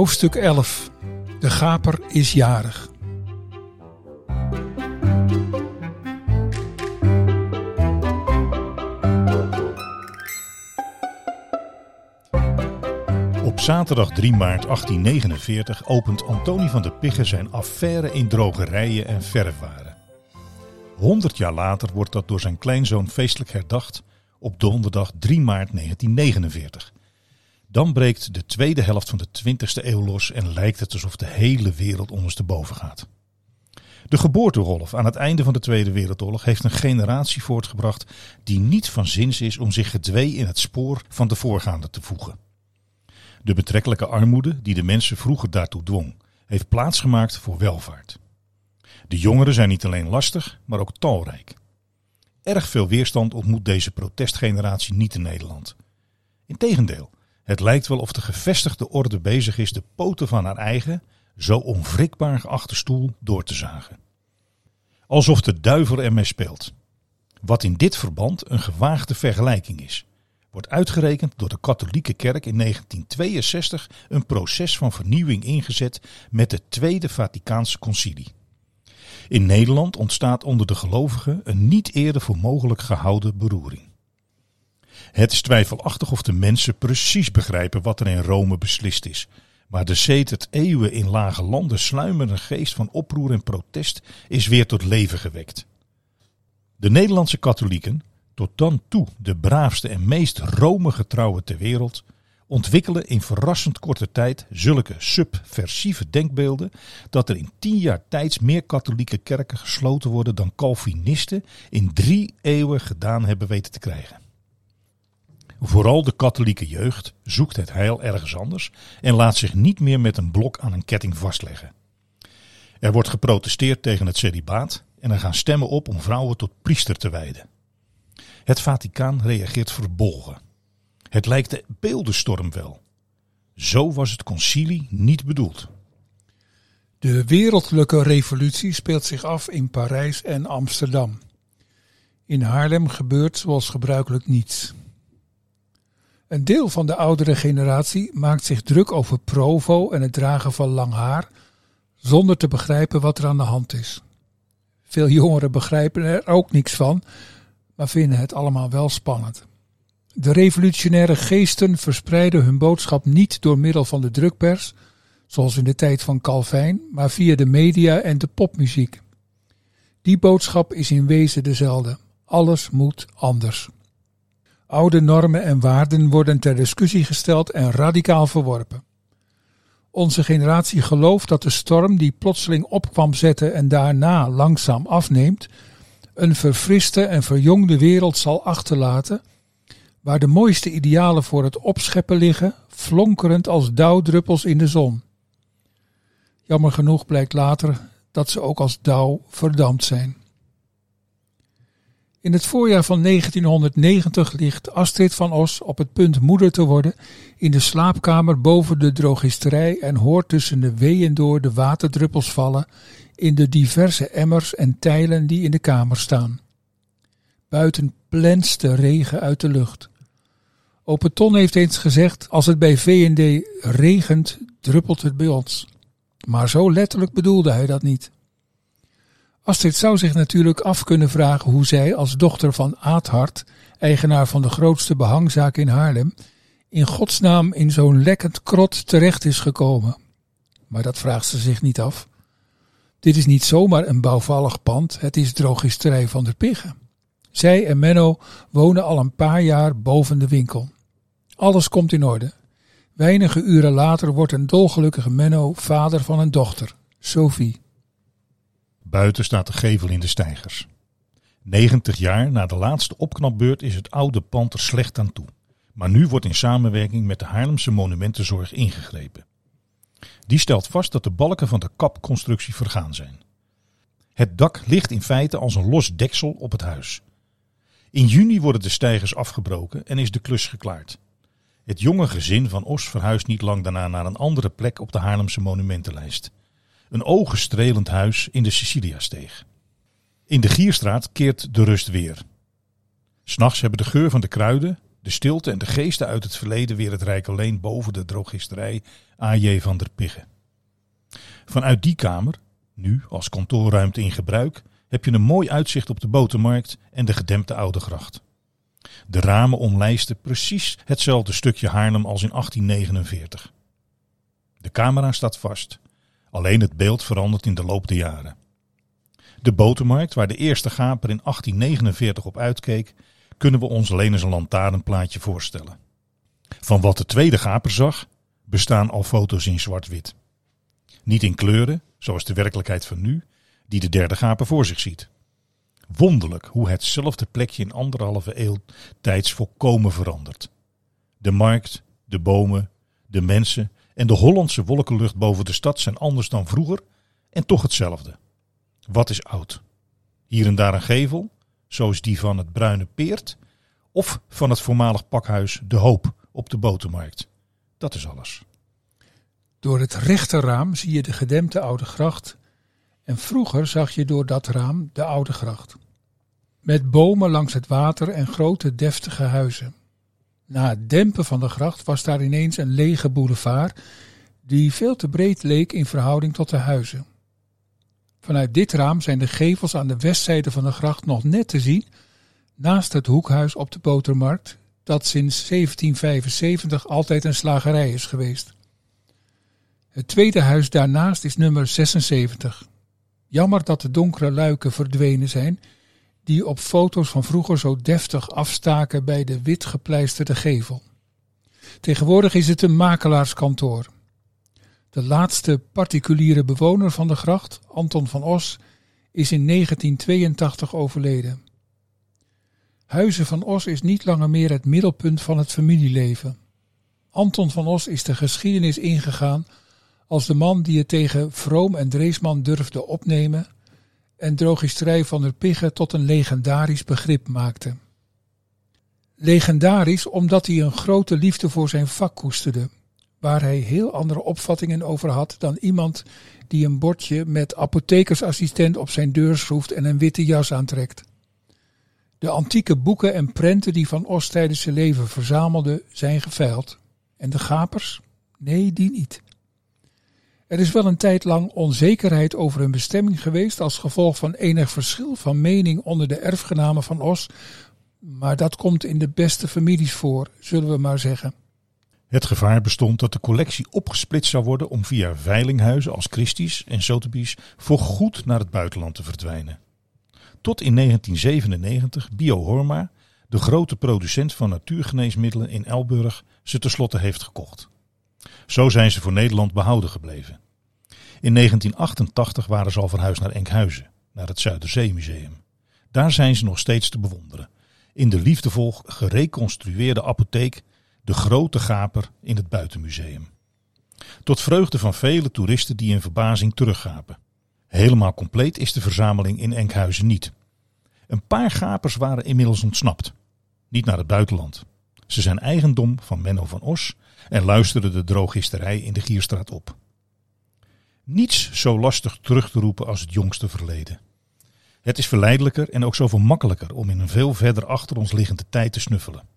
Hoofdstuk 11. De gaper is jarig. Op zaterdag 3 maart 1849 opent Antonie van der Pigge zijn affaire in drogerijen en verfwaren. Honderd jaar later wordt dat door zijn kleinzoon feestelijk herdacht op donderdag 3 maart 1949. Dan breekt de tweede helft van de 20e eeuw los en lijkt het alsof de hele wereld ondersteboven gaat. De geboortegolf aan het einde van de Tweede Wereldoorlog heeft een generatie voortgebracht die niet van zins is om zich gedwee in het spoor van de voorgaande te voegen. De betrekkelijke armoede die de mensen vroeger daartoe dwong, heeft plaatsgemaakt voor welvaart. De jongeren zijn niet alleen lastig, maar ook talrijk. Erg veel weerstand ontmoet deze protestgeneratie niet in Nederland. Integendeel, het lijkt wel of de gevestigde orde bezig is de poten van haar eigen, zo onwrikbaar geachte stoel door te zagen. Alsof de duivel ermee speelt. Wat in dit verband een gewaagde vergelijking is, wordt uitgerekend door de katholieke kerk in 1962 een proces van vernieuwing ingezet met het Tweede Vaticaanse Concilie. In Nederland ontstaat onder de gelovigen een niet eerder voor mogelijk gehouden beroering. Het is twijfelachtig of de mensen precies begrijpen wat er in Rome beslist is. Maar de het eeuwen in lage landen sluimerende geest van oproer en protest is weer tot leven gewekt. De Nederlandse katholieken, tot dan toe de braafste en meest Rome-getrouwe ter wereld, ontwikkelen in verrassend korte tijd zulke subversieve denkbeelden dat er in tien jaar tijd meer katholieke kerken gesloten worden dan Calvinisten in drie eeuwen gedaan hebben weten te krijgen. Vooral de katholieke jeugd zoekt het heil ergens anders en laat zich niet meer met een blok aan een ketting vastleggen. Er wordt geprotesteerd tegen het celibaat en er gaan stemmen op om vrouwen tot priester te wijden. Het Vaticaan reageert verbolgen. Het lijkt de beeldenstorm wel. Zo was het concilie niet bedoeld. De wereldlijke revolutie speelt zich af in Parijs en Amsterdam. In Haarlem gebeurt zoals gebruikelijk niets. Een deel van de oudere generatie maakt zich druk over provo en het dragen van lang haar, zonder te begrijpen wat er aan de hand is. Veel jongeren begrijpen er ook niks van, maar vinden het allemaal wel spannend. De revolutionaire geesten verspreiden hun boodschap niet door middel van de drukpers, zoals in de tijd van Calvijn, maar via de media en de popmuziek. Die boodschap is in wezen dezelfde. Alles moet anders. Oude normen en waarden worden ter discussie gesteld en radicaal verworpen. Onze generatie gelooft dat de storm die plotseling opkwam zetten en daarna langzaam afneemt, een verfriste en verjongde wereld zal achterlaten, waar de mooiste idealen voor het opscheppen liggen, flonkerend als dauwdruppels in de zon. Jammer genoeg blijkt later dat ze ook als dauw verdampt zijn. In het voorjaar van 1990 ligt Astrid van Os op het punt moeder te worden in de slaapkamer boven de drogisterij en hoort tussen de weeën door de waterdruppels vallen in de diverse emmers en tijlen die in de kamer staan. Buiten plenst de regen uit de lucht. Open heeft eens gezegd: als het bij V&D regent, druppelt het bij ons. Maar zo letterlijk bedoelde hij dat niet. Astrid zou zich natuurlijk af kunnen vragen hoe zij als dochter van Aadhart, eigenaar van de grootste behangzaak in Haarlem, in godsnaam in zo'n lekkend krot terecht is gekomen. Maar dat vraagt ze zich niet af. Dit is niet zomaar een bouwvallig pand, het is drogisterij van der Piggen. Zij en Menno wonen al een paar jaar boven de winkel. Alles komt in orde. Weinige uren later wordt een dolgelukkige Menno vader van een dochter, Sophie. Buiten staat de gevel in de stijgers. 90 jaar na de laatste opknapbeurt is het oude pand er slecht aan toe. Maar nu wordt in samenwerking met de Haarlemse Monumentenzorg ingegrepen. Die stelt vast dat de balken van de kapconstructie vergaan zijn. Het dak ligt in feite als een los deksel op het huis. In juni worden de stijgers afgebroken en is de klus geklaard. Het jonge gezin van Os verhuist niet lang daarna naar een andere plek op de Haarlemse monumentenlijst. Een ogenstrelend huis in de Siciliasteeg. In de Gierstraat keert de rust weer. S'nachts hebben de geur van de kruiden, De stilte en de geesten uit het verleden weer het rijk alleen boven de drogisterij A.J. van der Pigge. Vanuit die kamer, nu als kantoorruimte in gebruik, heb je een mooi uitzicht op de botermarkt en de gedempte Oude Gracht. De ramen omlijsten precies hetzelfde stukje Haarlem als in 1849. De camera staat vast, alleen het beeld verandert in de loop der jaren. De botermarkt, waar de eerste gaper in 1849 op uitkeek, kunnen we ons alleen eens een lantaarnplaatje voorstellen. Van wat de tweede gaper zag, bestaan al foto's in zwart-wit. Niet in kleuren, zoals de werkelijkheid van nu, die de derde gaper voor zich ziet. Wonderlijk hoe hetzelfde plekje in anderhalve eeuw tijds volkomen verandert. De markt, de bomen, de mensen en de Hollandse wolkenlucht boven de stad zijn anders dan vroeger en toch hetzelfde. Wat is oud? Hier en daar een gevel, zoals die van het Bruine Peert, of van het voormalig pakhuis De Hoop op de Botermarkt. Dat is alles. Door het rechterraam zie je de gedempte oude gracht en vroeger zag je door dat raam de oude gracht. Met bomen langs het water en grote deftige huizen. Na het dempen van de gracht was daar ineens een lege boulevard die veel te breed leek in verhouding tot de huizen. Vanuit dit raam zijn de gevels aan de westzijde van de gracht nog net te zien, naast het hoekhuis op de Botermarkt, dat sinds 1775 altijd een slagerij is geweest. Het tweede huis daarnaast is nummer 76. Jammer dat de donkere luiken verdwenen zijn, die op foto's van vroeger zo deftig afstaken bij de wit gepleisterde gevel. Tegenwoordig is het een makelaarskantoor. De laatste particuliere bewoner van de gracht, Anton van Os, is in 1982 overleden. Huizen van Os is niet langer meer het middelpunt van het familieleven. Anton van Os is de geschiedenis ingegaan als de man die het tegen Vroom en Dreesman durfde opnemen en drogisterij van der Pigge tot een legendarisch begrip maakte. Legendarisch omdat hij een grote liefde voor zijn vak koesterde, waar hij heel andere opvattingen over had dan iemand die een bordje met apothekersassistent op zijn deur schroeft en een witte jas aantrekt. De antieke boeken en prenten die Van Os tijdens zijn leven verzamelde, zijn geveild. En de gapers? Nee, die niet. Er is wel een tijd lang onzekerheid over hun bestemming geweest als gevolg van enig verschil van mening onder de erfgenamen van Os, maar dat komt in de beste families voor, zullen we maar zeggen. Het gevaar bestond dat de collectie opgesplitst zou worden om via veilinghuizen als Christie's en Sotheby's voorgoed naar het buitenland te verdwijnen. Tot in 1997 Bio Horma, de grote producent van natuurgeneesmiddelen in Elburg, ze tenslotte heeft gekocht. Zo zijn ze voor Nederland behouden gebleven. In 1988 waren ze al verhuisd naar Enkhuizen, naar het Zuiderzeemuseum. Daar zijn ze nog steeds te bewonderen. In de liefdevol gereconstrueerde apotheek De Grote Gaper in het Buitenmuseum. Tot vreugde van vele toeristen die in verbazing teruggapen. Helemaal compleet is de verzameling in Enkhuizen niet. Een paar gapers waren inmiddels ontsnapt. Niet naar het buitenland. Ze zijn eigendom van Menno van Os en luisterden de drogisterij in de Gierstraat op. Niets zo lastig terug te roepen als het jongste verleden. Het is verleidelijker en ook zoveel makkelijker om in een veel verder achter ons liggende tijd te snuffelen.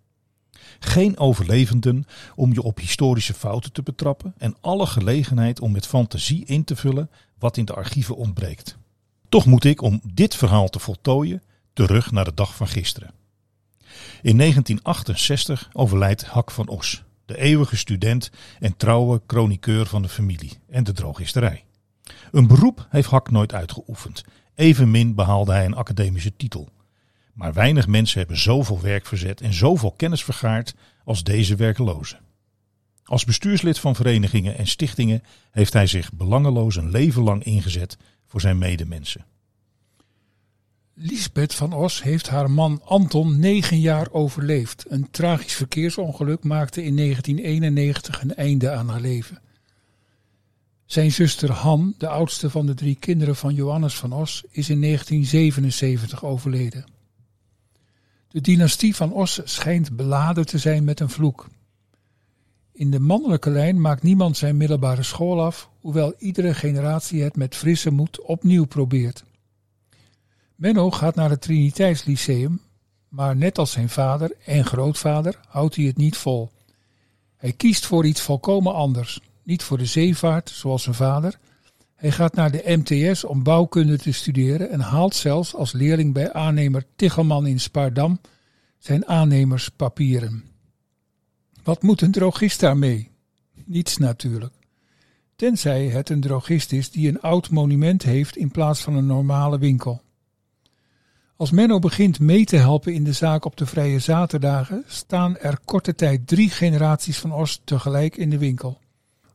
Geen overlevenden om je op historische fouten te betrappen en alle gelegenheid om met fantasie in te vullen wat in de archieven ontbreekt. Toch moet ik, om dit verhaal te voltooien, terug naar de dag van gisteren. In 1968 overlijdt Hak van Os, de eeuwige student en trouwe chroniqueur van de familie en de drogisterij. Een beroep heeft Hak nooit uitgeoefend, evenmin behaalde hij een academische titel. Maar weinig mensen hebben zoveel werk verzet en zoveel kennis vergaard als deze werkeloze. Als bestuurslid van verenigingen en stichtingen heeft hij zich belangeloos een leven lang ingezet voor zijn medemensen. Lisbeth van Os heeft haar man Anton negen jaar overleefd. Een tragisch verkeersongeluk maakte in 1991 een einde aan haar leven. Zijn zuster Han, de oudste van de drie kinderen van Johannes van Os, is in 1977 overleden. De dynastie van Os schijnt beladen te zijn met een vloek. In de mannelijke lijn maakt niemand zijn middelbare school af, hoewel iedere generatie het met frisse moed opnieuw probeert. Menno gaat naar het Triniteitslyceum, maar net als zijn vader en grootvader houdt hij het niet vol. Hij kiest voor iets volkomen anders. Niet voor de zeevaart, zoals zijn vader. Hij gaat naar de MTS om bouwkunde te studeren en haalt zelfs als leerling bij aannemer Tichelman in Spaardam zijn aannemerspapieren. Wat moet een drogist daarmee? Niets natuurlijk. Tenzij het een drogist is die een oud monument heeft in plaats van een normale winkel. Als Menno begint mee te helpen in de zaak op de vrije zaterdagen, staan er korte tijd drie generaties van Os tegelijk in de winkel.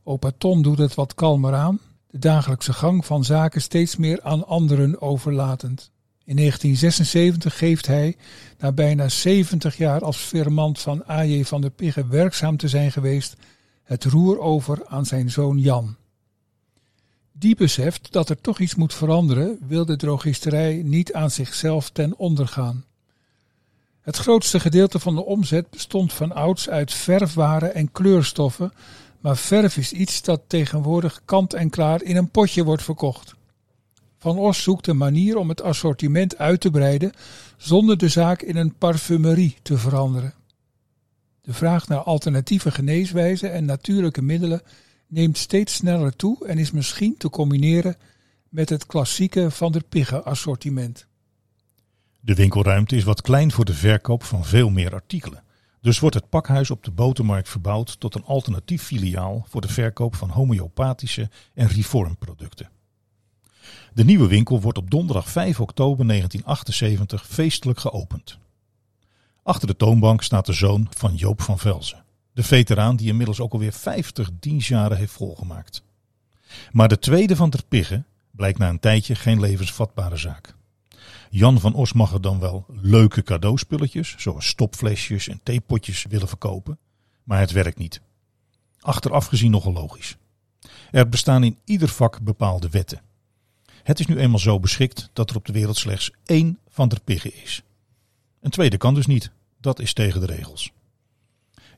Opa Ton doet het wat kalmer aan, de dagelijkse gang van zaken steeds meer aan anderen overlatend. In 1976 geeft hij, na bijna 70 jaar als firmant van A.J. van der Pigge werkzaam te zijn geweest, het roer over aan zijn zoon Jan. Die beseft dat er toch iets moet veranderen, wil de drogisterij niet aan zichzelf ten onder gaan. Het grootste gedeelte van de omzet bestond van ouds uit verfwaren en kleurstoffen, maar verf is iets dat tegenwoordig kant en klaar in een potje wordt verkocht. Van Os zoekt een manier om het assortiment uit te breiden zonder de zaak in een parfumerie te veranderen. De vraag naar alternatieve geneeswijzen en natuurlijke middelen neemt steeds sneller toe en is misschien te combineren met het klassieke Van der Pigge assortiment. De winkelruimte is wat klein voor de verkoop van veel meer artikelen. Dus wordt het pakhuis op de botermarkt verbouwd tot een alternatief filiaal voor de verkoop van homeopathische en reformproducten. De nieuwe winkel wordt op donderdag 5 oktober 1978 feestelijk geopend. Achter de toonbank staat de zoon van Joop van Velzen, de veteraan die inmiddels ook alweer 50 dienstjaren heeft volgemaakt. Maar de tweede van der Pigge blijkt na een tijdje geen levensvatbare zaak. Jan van Os mag er dan wel leuke cadeauspulletjes, zoals stopflesjes en theepotjes, willen verkopen, maar het werkt niet. Achteraf gezien nogal logisch. Er bestaan in ieder vak bepaalde wetten. Het is nu eenmaal zo beschikt dat er op de wereld slechts één van der Pigge is. Een tweede kan dus niet. Dat is tegen de regels.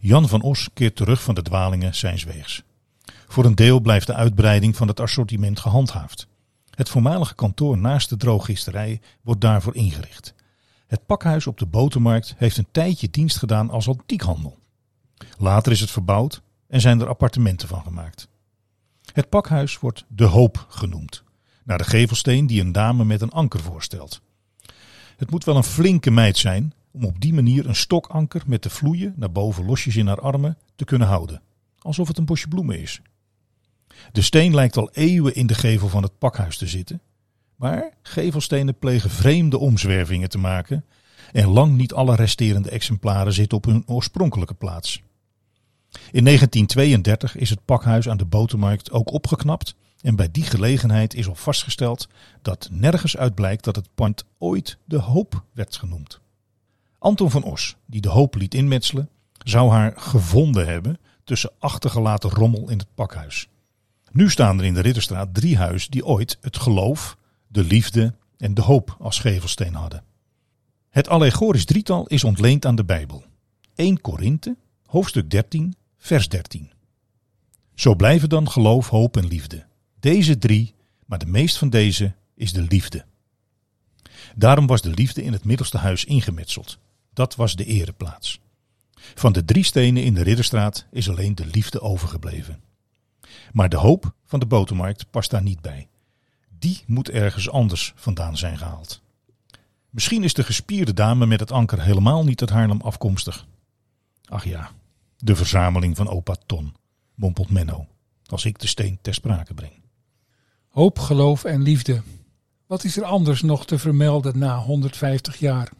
Jan van Os keert terug van de dwalingen zijns weegs. Voor een deel blijft de uitbreiding van het assortiment gehandhaafd. Het voormalige kantoor naast de drooggisterij wordt daarvoor ingericht. Het pakhuis op de botermarkt heeft een tijdje dienst gedaan als antiekhandel. Later is het verbouwd en zijn er appartementen van gemaakt. Het pakhuis wordt De Hoop genoemd, naar de gevelsteen die een dame met een anker voorstelt. Het moet wel een flinke meid zijn om op die manier een stokanker met de vloeien naar boven losjes in haar armen te kunnen houden, alsof het een bosje bloemen is. De steen lijkt al eeuwen in de gevel van het pakhuis te zitten, maar gevelstenen plegen vreemde omzwervingen te maken en lang niet alle resterende exemplaren zitten op hun oorspronkelijke plaats. In 1932 is het pakhuis aan de botermarkt ook opgeknapt en bij die gelegenheid is al vastgesteld dat nergens uit blijkt dat het pand ooit de Hoop werd genoemd. Anton van Os, die de Hoop liet inmetselen, zou haar gevonden hebben tussen achtergelaten rommel in het pakhuis. Nu staan er in de Ridderstraat drie huizen die ooit het geloof, de liefde en de hoop als gevelsteen hadden. Het allegorisch drietal is ontleend aan de Bijbel. 1 Korinthe, hoofdstuk 13, vers 13. Zo blijven dan geloof, hoop en liefde. Deze drie, maar de meest van deze is de liefde. Daarom was de liefde in het middelste huis ingemetseld. Dat was de ereplaats. Van de drie stenen in de Ridderstraat is alleen de liefde overgebleven. Maar de hoop van de botermarkt past daar niet bij. Die moet ergens anders vandaan zijn gehaald. Misschien is de gespierde dame met het anker helemaal niet uit Haarlem afkomstig. Ach ja, de verzameling van opa Ton, mompelt Menno, als ik de steen ter sprake breng. Hoop, geloof en liefde. Wat is er anders nog te vermelden na 150 jaar?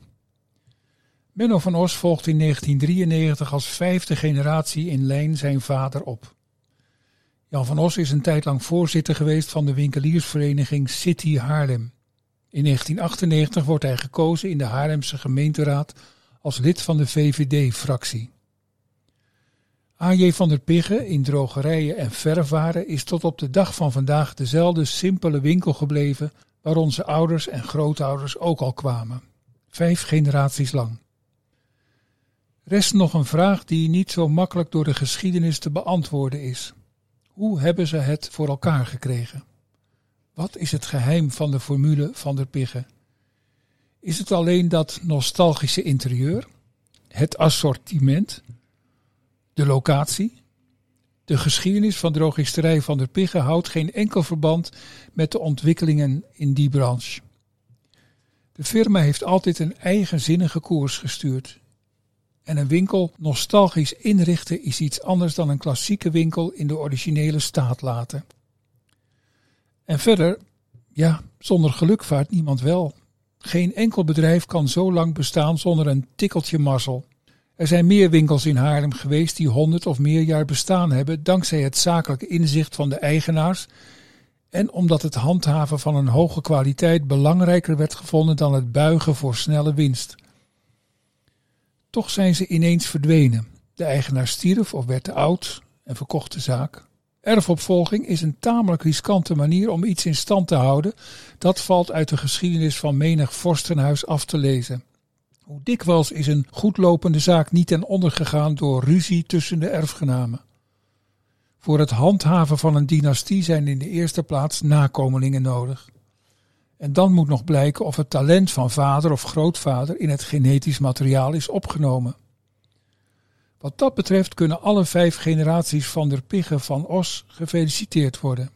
Menno van Os volgt in 1993 als vijfde generatie in lijn zijn vader op. Jan van Os is een tijd lang voorzitter geweest van de winkeliersvereniging City Haarlem. In 1998 wordt hij gekozen in de Haarlemse gemeenteraad als lid van de VVD-fractie. A.J. van der Pigge in drogerijen en verfwaren is tot op de dag van vandaag dezelfde simpele winkel gebleven waar onze ouders en grootouders ook al kwamen. Vijf generaties lang. Rest nog een vraag die niet zo makkelijk door de geschiedenis te beantwoorden is. Hoe hebben ze het voor elkaar gekregen? Wat is het geheim van de formule van der Pigge? Is het alleen dat nostalgische interieur, het assortiment, de locatie? De geschiedenis van drogisterij van der Piggen houdt geen enkel verband met de ontwikkelingen in die branche. De firma heeft altijd een eigenzinnige koers gestuurd. En een winkel nostalgisch inrichten is iets anders dan een klassieke winkel in de originele staat laten. En verder, ja, zonder geluk vaart niemand wel. Geen enkel bedrijf kan zo lang bestaan zonder een tikkeltje mazzel. Er zijn meer winkels in Haarlem geweest die honderd of meer jaar bestaan hebben, dankzij het zakelijke inzicht van de eigenaars en omdat het handhaven van een hoge kwaliteit belangrijker werd gevonden dan het buigen voor snelle winst. Toch zijn ze ineens verdwenen. De eigenaar stierf of werd te oud en verkocht de zaak. Erfopvolging is een tamelijk riskante manier om iets in stand te houden. Dat valt uit de geschiedenis van menig vorstenhuis af te lezen. Hoe dikwijls is een goedlopende zaak niet ten onder gegaan door ruzie tussen de erfgenamen. Voor het handhaven van een dynastie zijn in de eerste plaats nakomelingen nodig. En dan moet nog blijken of het talent van vader of grootvader in het genetisch materiaal is opgenomen. Wat dat betreft kunnen alle vijf generaties van der Piggen van Os gefeliciteerd worden.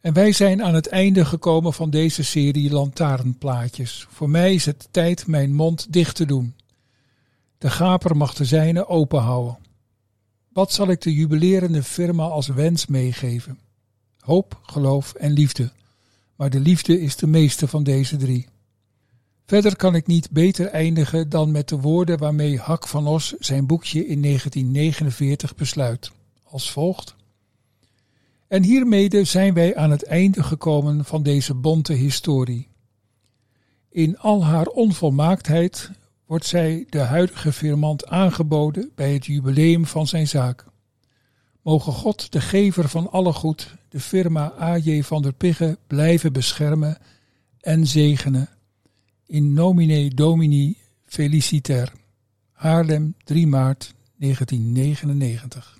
En wij zijn aan het einde gekomen van deze serie lantaarnplaatjes. Voor mij is het tijd mijn mond dicht te doen. De gaper mag de zijne open houden. Wat zal ik de jubilerende firma als wens meegeven? Hoop, geloof en liefde. Maar de liefde is de meeste van deze drie. Verder kan ik niet beter eindigen dan met de woorden waarmee Hak van Os zijn boekje in 1949 besluit. Als volgt. En hiermede zijn wij aan het einde gekomen van deze bonte historie. In al haar onvolmaaktheid wordt zij de huidige firmant aangeboden bij het jubileum van zijn zaak. Mogen God, de gever van alle goed, de firma A.J. van der Pigge blijven beschermen en zegenen. In nomine Domini Feliciter. Haarlem, 3 maart 1999.